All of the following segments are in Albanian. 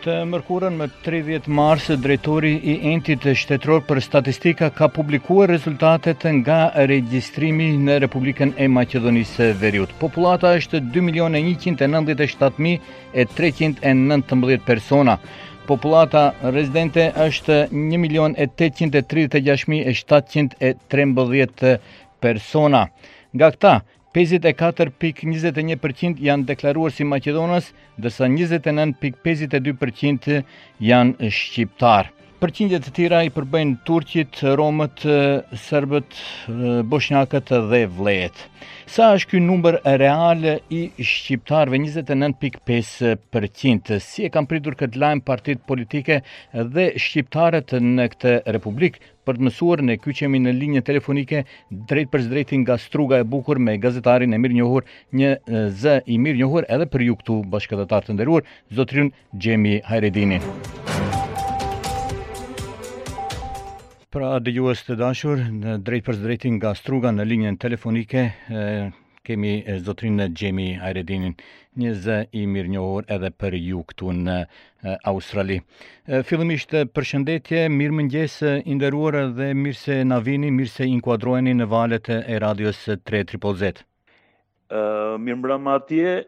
Të mërkurën më tridhjetë mars, drejtori i Entit Shtetëror për Statistika ka publikuar rezultatet nga regjistrimi në Republikën e Maqedonisë së Veriut. Popullata është dy milionë e nëntëdhjetë e shtatë mijë e treqind e nëntëmbëdhjetë persona. Popullata rezidente është një milionë e tetëqind e tridhjetë e gjashtë mijë e shtatëqind e trembëdhjetë persona. Nga këta, 54.21 për qind janë deklaruar si Maqedonas, ndërsa 29.52 për qind janë Shqiptarë. Përqindje të tjera i përbëjnë Turqit, Romët, Serbët, Boshnjakët dhe Vllehët. Sa është ky numër real i Shqiptarëve 29.5%? Si e kanë pritur këtë lajm partitë politike dhe Shqiptarët në këtë republikë? Për të mësuar, ne kyçemi në linjën telefonike drejtpërsëdrejti nga Struga e bukur me gazetarin e mirënjohur, një zë i mirënjohur edhe për ju këtu bashkatdhetarë të nderuar, zotërinë Xhemi Hajredini. Pra dëgjues të dashur, drejtpërsëdrejti nga Struga në linjën telefonike kemi zotërinë Xhemi Hajredinin, një zë i mirënjohur edhe për ju këtu në Australi. Fillimisht përshëndetje, mirëmëngjes i nderuar dhe mirë se na vini, mirë se inkuadroheni në valët e radios Triple Z. Ë mirëmbrëma atje,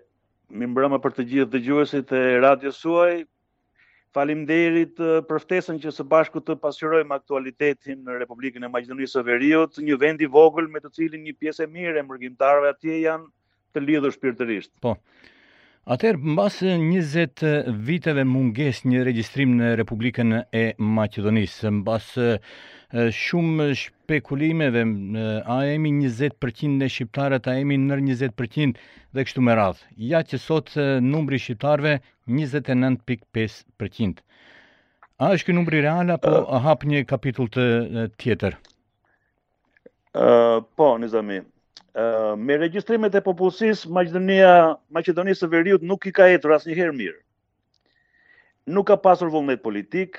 mirëmbrëma për të gjithë dëgjuesit e radios suaj. Faleminderit për ftesën që së bashku të pasqyrojmë aktualitetin në Republikën e Maqedonisë së Veriut, një vend i vogël me të cilin një pjesë e mirë e mërgimtarëve atje janë të lidhur shpirtërisht. Po. Atëherë, mbas 20 viteve mungesë një regjistrim në Republikën e Maqedonisë, mbas shumë spekulimeve, a jemi 20% ne shqiptarët, a jemi nën 20% dhe kështu me radhë. Ja që sot numri i shqiptarëve njëzet e nëntë pikë pesë për qind. A është ky numri real apo uh, hap një kapitull të tjetër? Uh, po, Nizami. Uh, me regjistrimet e popullsisë, Maqedonia, Maqedonisë së Veriut nuk i ka ecur asnjëherë mirë. Nuk ka pasur vullnet politik,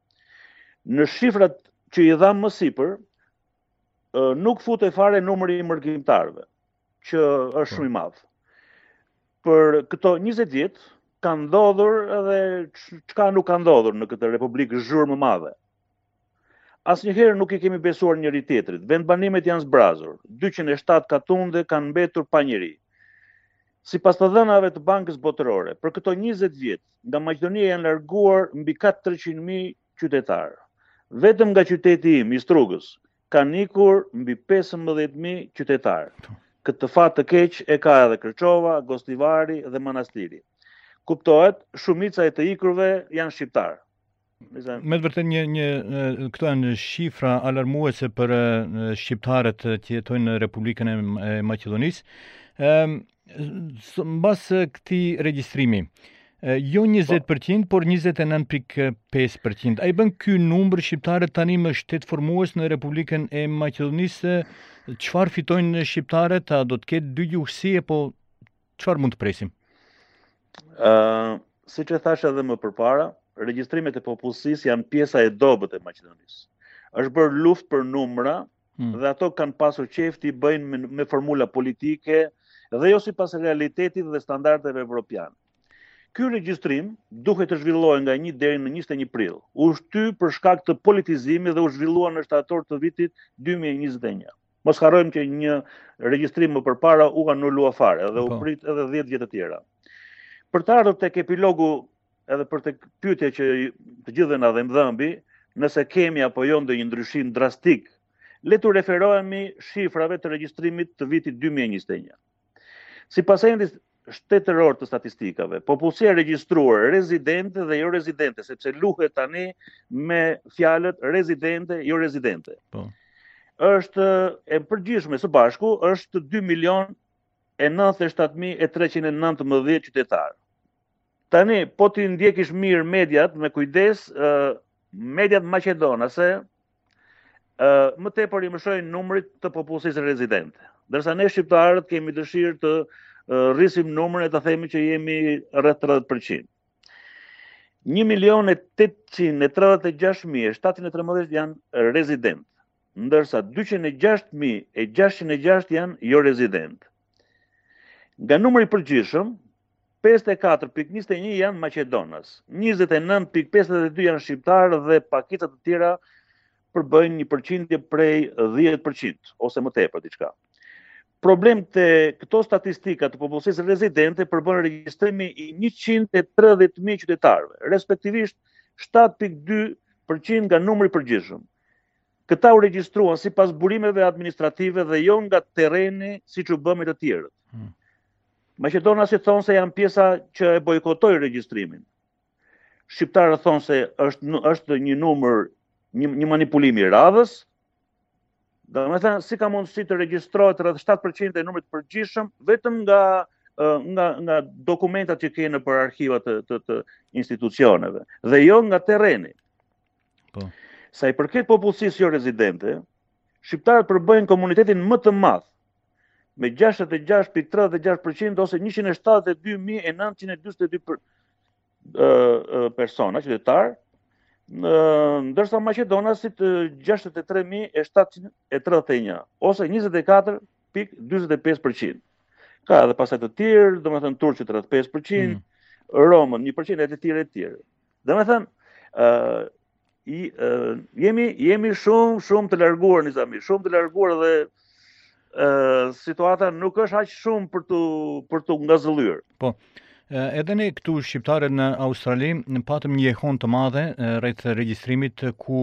Në shifrat që i dhamë më sipër, nuk futet fare numri i mërgimtarëve, që është shumë i madh. Për këto 20 vjet, ka ndodhur edhe çka nuk ka ndodhur në këtë republikë, zhurmë e madhe. Asnjëherë nuk i kemi besuar njëri-tjetrit. Vendbanimet janë zbrazur. 207 katunde kanë mbetur pa njeri. Sipas të dhënave të Bankës Botërore, për këto 20 vjet, nga Maqedonia janë larguar mbi 400.000 qytetarë. Vetëm nga qyteti im, i Strugës, kanë ikur mbi 15.000 qytetarë. Këtë fat të keq e ka edhe Kërçova, Gostivari dhe Manastiri. Kuptohet, shumica e të ikurve janë shqiptarë. Me të vërtet një, një këto janë shifra alarmuese për shqiptarët që jetojnë në Republikën e Maqedonisë. Ëm mbas këtij regjistrimi, jo 20%, po. por 29.5%. A i bën ky numër shqiptarët tani më shtetformues në Republikën e Maqedonisë, çfarë fitojnë shqiptarët, a do të ketë dygjuhësi apo Çfarë mund të presim? Ë, uh, siç e thashë edhe më përpara, regjistrimet e popullsisë janë pjesa e dobët e Maqedonisë. Është bërë luftë për numra hmm. dhe ato kanë pasur qejf t'i bëjnë me, me formula politike dhe jo sipas realitetit dhe standardeve evropiane. Ky regjistrim duhej të zhvillohej nga 1 deri në 21 prill. U shty për shkak të politizimit dhe u zhvillua në shtator të vitit 2021. Mos harrojmë që një regjistrim më përpara u anulua fare dhe u po. prit edhe 10 vjet të tjera. Për të ardhur tek epilogu dhe për te pyetja që të gjithëve na dhemb dhëmbi, nëse kemi apo jo ndonjë ndryshim drastik, le t'u referohemi shifrave të regjistrimit të vitit 2021. Sipas entit shtetëror të statistikave, popullsia e regjistruar rezidente dhe jorezidente, sepse luhet tani me fjalët rezidente, jorezidente. Po. Është e përgjithshme së bashku është 2 milion e 97.319 qytetarë. Tani, po t'i ndjekish mirë mediat me kujdes, mediat maqedonase, më tepër i mëshojnë numrit të popullsisë rezidente. Ndërsa ne shqiptarët kemi dëshirë të rrisim numrin e ta themi që jemi rreth 30%. 1.836.713 janë rezident, ndërsa 206.606 janë jorezident. Nga numri i përgjithshëm, Pesëdhjetë e katër pikë njëzet e një janë maqedonas, njëzet e nëntë pikë pesëdhjetë e dy janë shqiptarë dhe pakicat e tjera përbëjnë një përqindje prej 10% ose më tepër diçka. Problem te këto statistika të popullsisë rezidente përbën regjistrimi i 130.000 qytetarëve, respektivisht 7.2% nga numri i përgjithshëm. Këta u regjistruan sipas burimeve administrative dhe jo nga terreni siç u bënë të tjerët. Hmm. Maqedonasit thonë se janë pjesa që e bojkotoi regjistrimin. Shqiptarët thonë se është, është një numër, një, një manipulim i radhës, domethënë si ka mundësi të regjistrohet rreth 7% e numrit të përgjithshëm, vetëm nga, nga, nga dokumentat që ke nëpër arkiva të, të, të institucioneve, dhe jo nga tereni. Po. Sa i përket popullsisë jo rezidente, shqiptarët përbëjnë komunitetin më të madh me 66.36% ose 172.942 për, persona qytetarë, ndërsa maqedonasit 63.731 ose 24.45%. Ka edhe pastaj të tjerë, domethënë turqit 35%, mm. Romët 1% e të tjerë e tjerë. Domethënë, uh, i, uh, jemi, jemi shumë, shumë të larguar Nizami, shumë të larguar dhe uh, situata nuk është aq shumë për të, për t'u ngazëllyer. Po, Edhe ne këtu shqiptarët në Australi ne patëm një jehonë të madhe rreth regjistrimit ku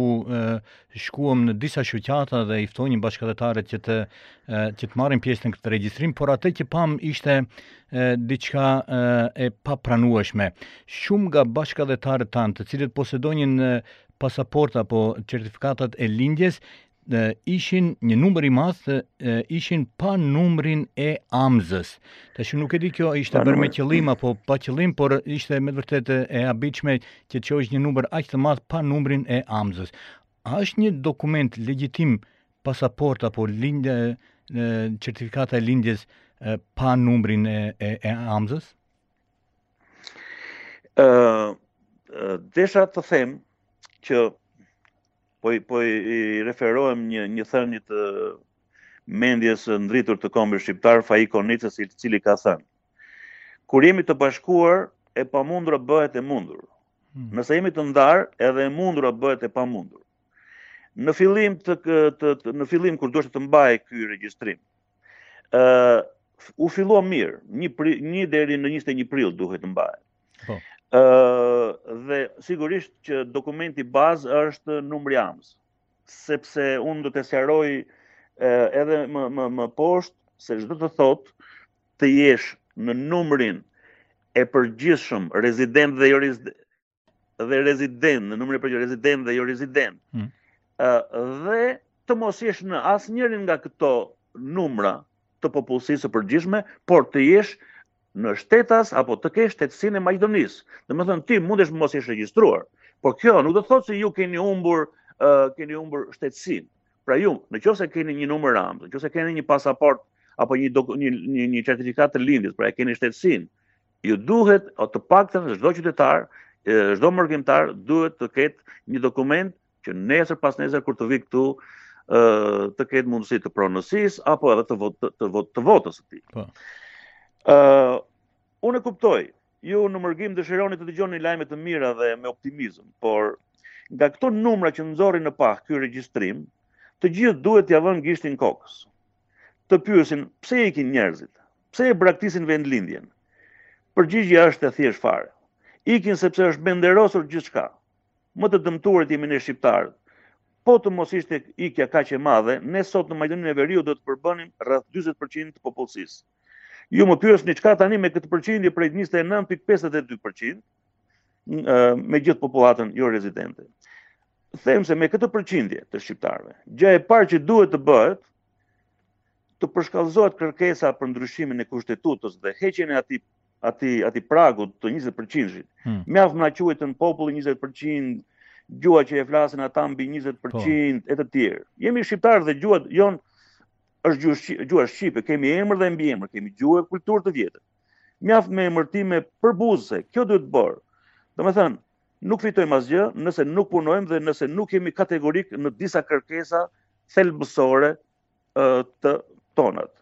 shkuam në disa shoqata dhe i ftonim bashkatdhetarët që të që të marrin pjesë në këtë regjistrim, por atë që pamë ishte diçka e papranueshme. Shumë nga bashkatdhetarët tanë, të cilët posedonin pasaporta apo certifikatat e lindjes, ishin një numër i madh ishin pa numrin e amzës. Tash nuk e di kjo ishte bërë me qëllim apo pa qëllim, por ishte me vërtetë e habitshme që të çojsh një numër aq të madh pa numrin e amzës. A është një dokument legjitim pasaporta apo lindje certifikata e lindjes pa numrin e e, e amzës? Ë uh, desha të them që po po i referohem një një thënie të mendjes së ndritur të kombit shqiptar Faik Konicës i cili ka thënë Kur jemi të bashkuar, e pamundura bëhet e mundur. Hmm. Nëse jemi të ndarë, edhe e mundura bëhet e pamundur. Në fillim të, të, të në fillim kur duheshte të mbahej ky regjistrim, ë uh, u fillua mirë, një pri, një deri në 21 prill duhej të mbahej. Po. Ë uh, dhe sigurisht që dokumenti bazë është numri amzë, sepse unë do ta sqaroj uh, edhe më më më poshtë se ç'do të thotë të jesh në numrin e përgjithshëm rezident dhe jo rezident dhe rezident, në numrin e përgjithshëm rezident dhe jo rezident. Ëh hmm. dhe të mos jesh në asnjërin nga këto numra të popullsisë së përgjithshme, por të jesh në shtetas apo të kesh shtetësinë e Maqedonisë. Domethënë ti mundesh mos jesh regjistruar, por kjo nuk do të thotë se ju keni humbur keni humbur shtetësinë. Pra ju, në qoftë se keni një numër amë, në qoftë se keni një pasaportë apo një një një, një certifikatë të lindjes, pra e keni shtetësinë, ju duhet o të paktën çdo qytetar, çdo mërgimtar duhet të ketë një dokument që nesër pas nesër kur të vijë këtu ë të ketë mundësi të pronësisë apo edhe të vot të vot të votës së tij. Po. ë unë e kuptoj ju në mërgim dëshironi të dëgjoni lajme të mira dhe me optimizëm, por nga këto numra që nxori në pah ky regjistrim, të gjithë duhet t'ia vënë gishtin kokës. Të pyesin pse ikin njerëzit, pse e braktisin vendlindjen. Përgjigja është e thjeshtë fare. Ikin sepse është menderosur gjithçka. Më të dëmtuarit jemi ne shqiptarët. Po të mos ishte ikja kaq e madhe, ne sot në Maqedoninë e Veriut do të përbënim rreth 40% të popullsisë. Ju më pyesni çka tani me këtë përqindje prej 29.52% me gjithë popullatën jo rezidente. Them se me këtë përqindje të shqiptarëve, gjë e parë që duhet të bëhet të përshkallëzohet kërkesa për ndryshimin e kushtetutës dhe heqjen e atij ati ati pragut të 20%-shit. Hmm. Mjaft na quajtën populli 20%, gjuha që e flasin ata mbi 20% po. e të tjerë. Jemi shqiptarë dhe gjuha jonë është gjuha shqipe, gjuha shqipe, kemi emër dhe mbiemër, kemi gjuhë e kulturë të vjetër. Mjaft me emërtime përbuzëse, kjo duhet bërë. Domethënë, nuk fitojmë asgjë nëse nuk punojmë dhe nëse nuk jemi kategorikë në disa kërkesa thelbësore të tonat.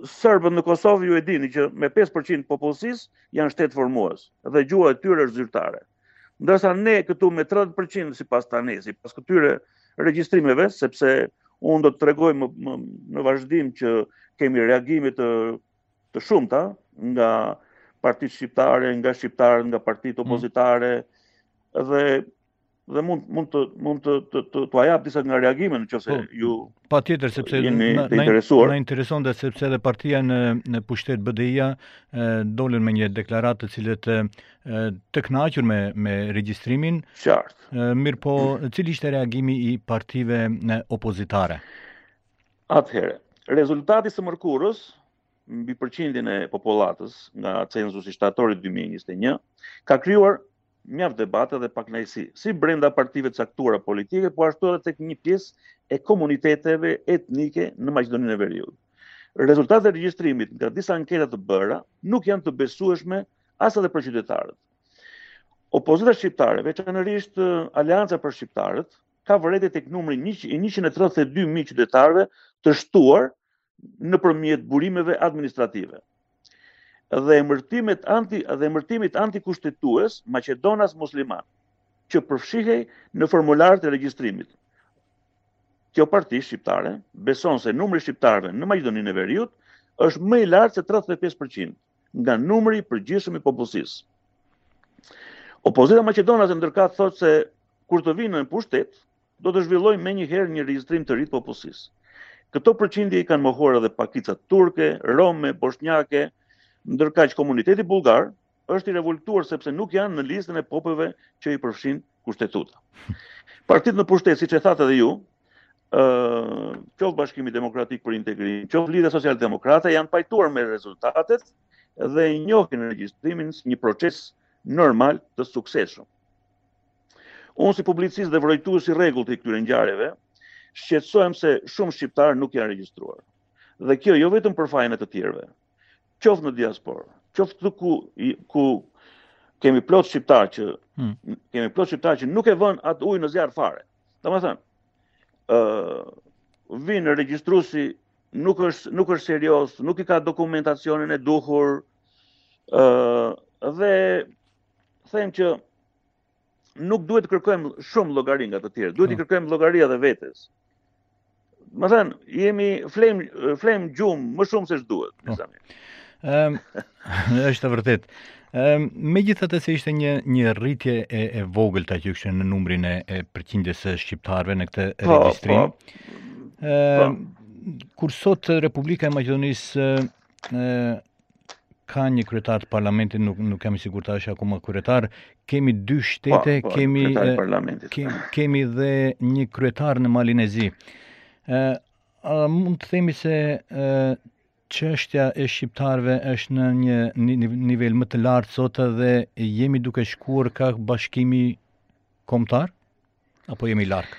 Serbët në Kosovë ju e dini që me 5% popullsisë janë shtetformues dhe gjuha e tyre është zyrtare. Ndërsa ne këtu me 30% sipas tani, sipas këtyre regjistrimeve, sepse unë do të tregoj më, më, në vazhdim që kemi reagime të, të shumta nga partitë shqiptare, nga shqiptarët, nga partitë mm. opozitare, mm. dhe dhe mund mund të mund të të të t'ua jap disa nga reagimet nëse po, ju patjetër sepse jeni të interesuar. Na intereson dhe sepse edhe partia në në pushtet BDI-a dolën me një deklaratë të cilët të kënaqur me me regjistrimin. Qartë. Mirëpo, cili ishte reagimi i partive opozitare? Atëherë, rezultati i së mërkurës mbi përqindjen e popullatës nga censusi i shtatorit 2021 ka krijuar mjaft debate dhe pakënaqësi, si brenda partive të caktuara politike, po ashtu edhe tek një pjesë e komuniteteve etnike në Maqedoninë e Veriut. Rezultatet e regjistrimit nga disa anketa të bëra nuk janë të besueshme as edhe për qytetarët. Opozita shqiptare, veçanërisht Aleanca për Shqiptarët, ka vërejtje tek numri 132.000 qytetarëve të shtuar nëpërmjet burimeve administrative. Dhe emërtimit anti, dhe emërtimit antikushtetues maqedonas musliman, që përfshihej në formularët e regjistrimit. Kjo parti shqiptare beson se numri i shqiptarëve në Maqedoninë e Veriut është më i lartë se 35%. nga numri i përgjithshëm i popullsisë. Opozita maqedonase ndërkaq thotë se kur të vijë në pushtet, do të zhvillojë menjëherë një regjistrim të ri të popullsisë. Këto përqindje i kanë mohuar edhe pakicat turke, rome, boshnjake, ndërkaq komuniteti bullgar është i revoltuar sepse nuk janë në listën e popujve që i përfshin kushtetuta. Partitë në pushtet, siç e thatë edhe ju, qoftë Bashkimi Demokratik për Integrim, qoftë Lidhja Socialdemokrate janë pajtuar me rezultatet dhe e njohin regjistrimin si një proces normal të suksesshëm. Unë si publicist dhe vrojtues i rregullt i këtyre ngjarjeve, shqetësohem se shumë shqiptarë nuk janë regjistruar. Dhe kjo jo vetëm për fajin e të tjerëve, qoftë në diasporë, qoftë këtu, ku kemi plot shqiptarë që, hmm. kemi plot shqiptarë që nuk e vënë atë ujë në zjarr fare. Domethënë, uh, vjen regjistruesi nuk është, nuk është serioz, nuk i ka dokumentacionin e duhur, uh, dhe them që nuk duhet të kërkojmë shumë llogari nga të tjerë, duhet t'i po. kërkojmë llogari edhe vetes. Domethënë, jemi flemë, flemë gjumë më shumë se ç'duhet, po. në zami. Um, është e vërtetë. Um, megjithatë se ishte një, një rritje e, e vogël tash që kishte në numrin e, e përqindjes së shqiptarëve në këtë po, regjistrim. Po, po. Um, kur sot Republika e Maqedonisë ka një kryetar të parlamentit, nuk nuk jam i sigurt a është akoma kryetar. Kemi dy po, shtete, po, po, po, kemi kemi, kemi dhe një kryetar në Malin e Zi. Ë a mund të themi se ë çështja e shqiptarëve është në një nivel më të lartë sot dhe jemi duke shkuar ka bashkimi kombëtar? Apo jemi larg?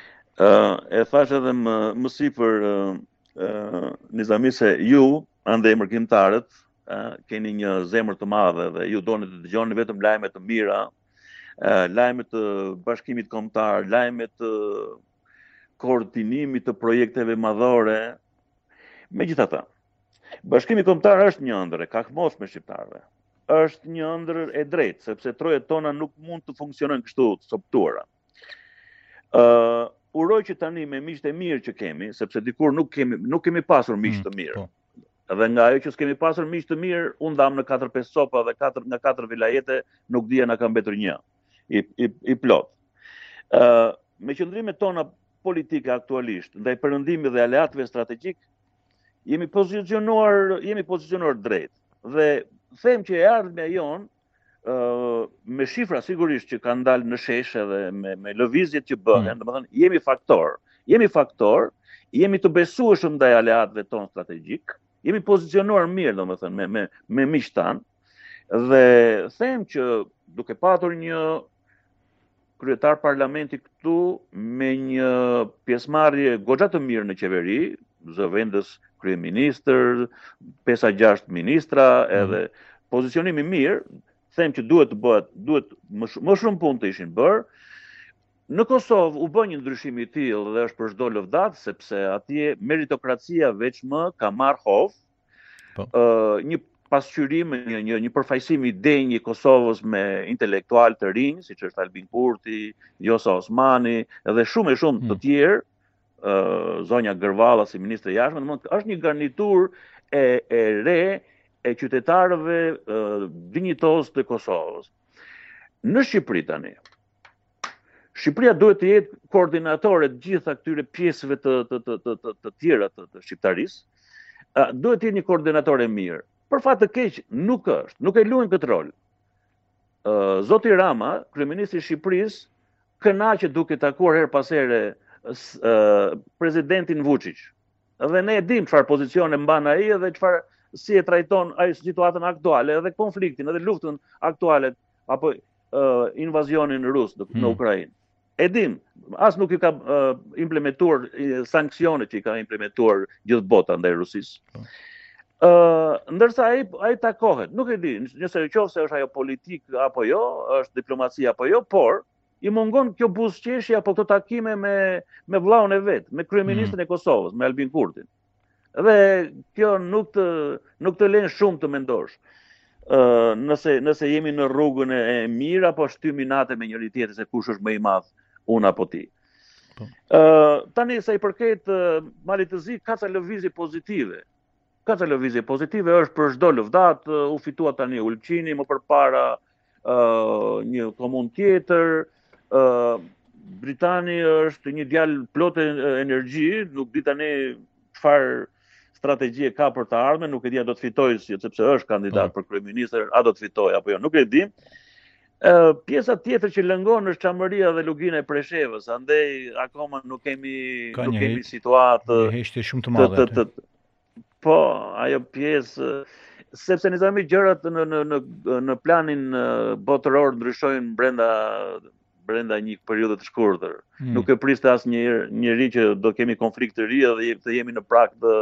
Uh, e thashë edhe më, më sipër uh, uh, Nizami se ju, andej mërgimtarët, uh, keni një zemër të madhe dhe ju doni të dëgjoni vetëm lajme të mira, uh, lajme të bashkimit kombëtar, lajme të koordinimit të projekteve madhore, megjithatë. Bashkimi kombëtar është një ëndërr e kahmotshme e shqiptarëve. Është një ëndërr e drejtë, sepse trojet tona nuk mund të funksionojnë kështu të copëtuara. Ë, uh, uroj që tani me miqtë e mirë që kemi, sepse dikur nuk kemi nuk kemi pasur miq mm, të mirë. Po. Dhe nga ajo që s'kemi pasur miq të mirë, u ndam në 4-5 copa dhe 4 nga 4 vilajete nuk di a na ka mbetur një i i i plotë. Ë, uh, me qëndrimet tona politike aktualisht ndaj Perëndimit dhe aleatëve strategjikë, jemi pozicionuar, jemi pozicionuar drejt. Dhe them që e ardhmja jonë, me shifra sigurisht që kanë dalë në shesh dhe me, me lëvizjet që bëhen, mm. domethënë, jemi faktor, jemi faktor, jemi të besueshëm ndaj aleatëve tanë strategjikë, jemi pozicionuar mirë, domethënë, me, me, me miqtë tanë, Dhe them që duke patur një kryetar parlamenti këtu me një pjesëmarrje goxha të mirë në qeveri, zëvendëskryeministër, 5-6 ministra, mhm. edhe pozicionimi i mirë, them që duhet të bëhet, duhet më shumë punë të ishin bërë, Në Kosovë u bë një ndryshim i tillë dhe është për çdo lëvdatë sepse atje meritokracia veçmë ka marrë hov, Po. Ë një pasqyrim, një një një përfaqësim i denjë i Kosovës me intelektualë të rinj, siç është Albin Kurti, Vjosa Osmani dhe shumë e shumë të hmm. tjerë, ë zonja Gërvalla si ministre e jashtme, domethënë është një garniturë e e re e qytetarëve dinjitozë të Kosovës. Në Shqipëri tani, Shqipëria duhet të jetë koordinatore e të gjitha këtyre pjesëve të të të të të të tjera të, të shqiptarisë. Duhet të jetë një koordinatore e mirë. Për fat të keq nuk është, nuk e luan këtë rol. Zoti Rama, kryeministri i Shqipërisë, kënaqet duke takuar herë pas here presidentin Vuçiq. Dhe ne e dimë çfarë pozicione mban ai dhe çfarë si e trajton ai situatën aktuale, edhe konfliktin, edhe luftën aktuale apo invazionin rus në hmm. Ukrainë. E dim, as nuk i ka implementuar sanksionet që i ka implementuar gjithë bota ndaj Rusisë. Po. Ë, ndërsa ai ai takohet, nuk e di, nëse në qoftë se është ajo politikë apo jo, është diplomaci apo jo, por i mungon kjo buzëqeshje apo këto takime me me vëllaun e vet, me kryeministrin hmm. e Kosovës, me Albin Kurtin. Dhe kjo nuk të, nuk të lejnë shumë të mendosh. Nëse, nëse jemi në rrugën e mirë, apo shtymë inate me njëri-tjetrin se kush është më i madh, unë apo ti. Po. Tani, sa i përket Malit të Zi, ka ca lëvizje pozitive. Ka ca lëvizje pozitive, është për çdo lëvdatë, u fitua tani Ulqini, më përpara, një komunë tjetër, Dritani është një djalë plot energji, nuk di tani çfarë strategjie ka për të ardhmen, nuk e di a do të fitojë si sepse është kandidat mm. për kryeministër, a do të fitojë apo jo, nuk e di. Ë pjesa tjetër që lëngon është Çamëria dhe Lugina e Preshevës, andej akoma nuk kemi nuk kemi situatë. Një heshtje shumë të madhe. Po, ajo pjesë sepse ne themi gjërat në në në në planin botëror ndryshojnë brenda brenda një periudhe të shkurtër. Hmm. Nuk e priste asnjë njeri që do kemi konflikt të ri dhe të jemi në prag të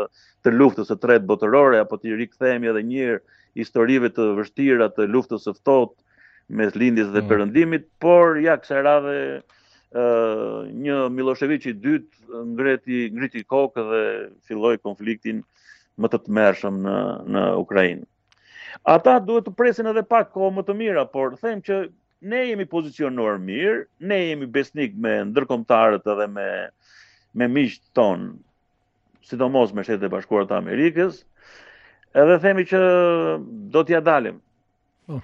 të luftës së tretë botërore apo të rikthehemi edhe një herë historive të vështira të luftës së ftohtë mes lindjes dhe mm. perëndimit, por ja kësaj radhe një Milosheviq i dytë ngreti ngriti kokë dhe filloi konfliktin më të tmerrshëm në në Ukrainë. Ata duhet të presin edhe pak kohë më të mira, por them që ne jemi pozicionuar mirë, ne jemi besnikë me ndërkombëtarët edhe me me miqtë tanë, sidomos me Shtetet e Bashkuara të Amerikës. Edhe themi që do t'ia dalim. Po.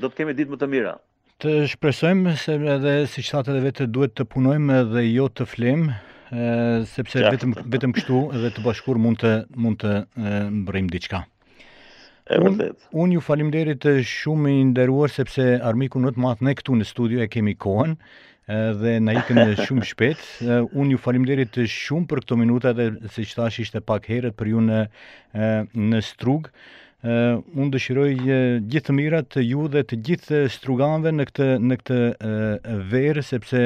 Do të kemi ditë më të mira. Të shpresojmë se edhe siç thatë edhe vetë duhet të punojmë dhe jo të flemë, sepse Qa? vetëm vetëm kështu dhe të bashkuar mund të mund të mbërrijmë diçka. E vërtetë. Unë un ju falemnderit shumë i nderuar sepse armikun më të madh ne këtu në studio e kemi kohën dhe na ikën shumë shpejt. Unë ju faleminderit shumë për këto minuta dhe siç thashë ishte pak herët për ju në në Strugë. Uh, unë dëshiroj gjithë të mirat të ju dhe të gjithë struganëve në këtë në këtë uh, verë sepse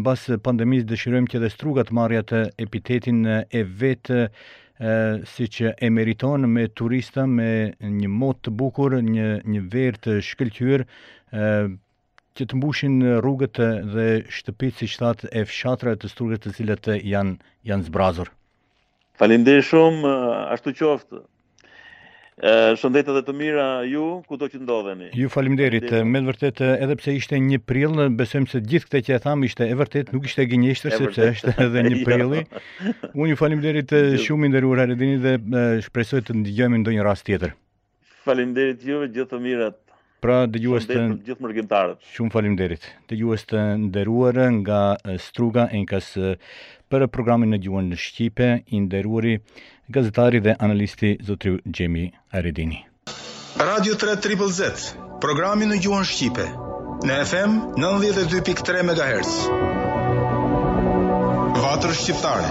mbas pandemisë dëshirojmë që dhe Struga të marrë atë epitetin e vet siç e meriton me turista, me një mot të bukur, një, një verë të shkëlqyer, që të mbushen rrugët dhe shtëpitë siç thatë e fshatrave të Strugës të cilat janë janë zbrazur. Faleminderit shumë, ashtu qoftë. Shëndet edhe të mira ju, kudo që ndodheni. Ju faleminderit, me të vërtetë, edhe pse ishte një prill, besojmë se gjithë këtë që e thamë ishte e vërtetë, nuk ishte gënjeshtër, sepse është edhe një jo. prilli. Unë ju faleminderit shumë i nderuar Hajredini dhe shpresoj të ndëgjohemi në ndonjë rast tjetër. Faleminderit juve, gjithë të mirat. Pra dëgjues të gjithë mërgimtarët. Shumë faleminderit. Dëgjues të nderuar nga Struga enkas për programin në gjuhën shqipe, i nderuari gazetari dhe analisti zotëri Xhemi Ajredini. Radio 3 Triple Z, programi në gjuhën shqipe, në FM 92.3 MHz. Vatër Shqiptare.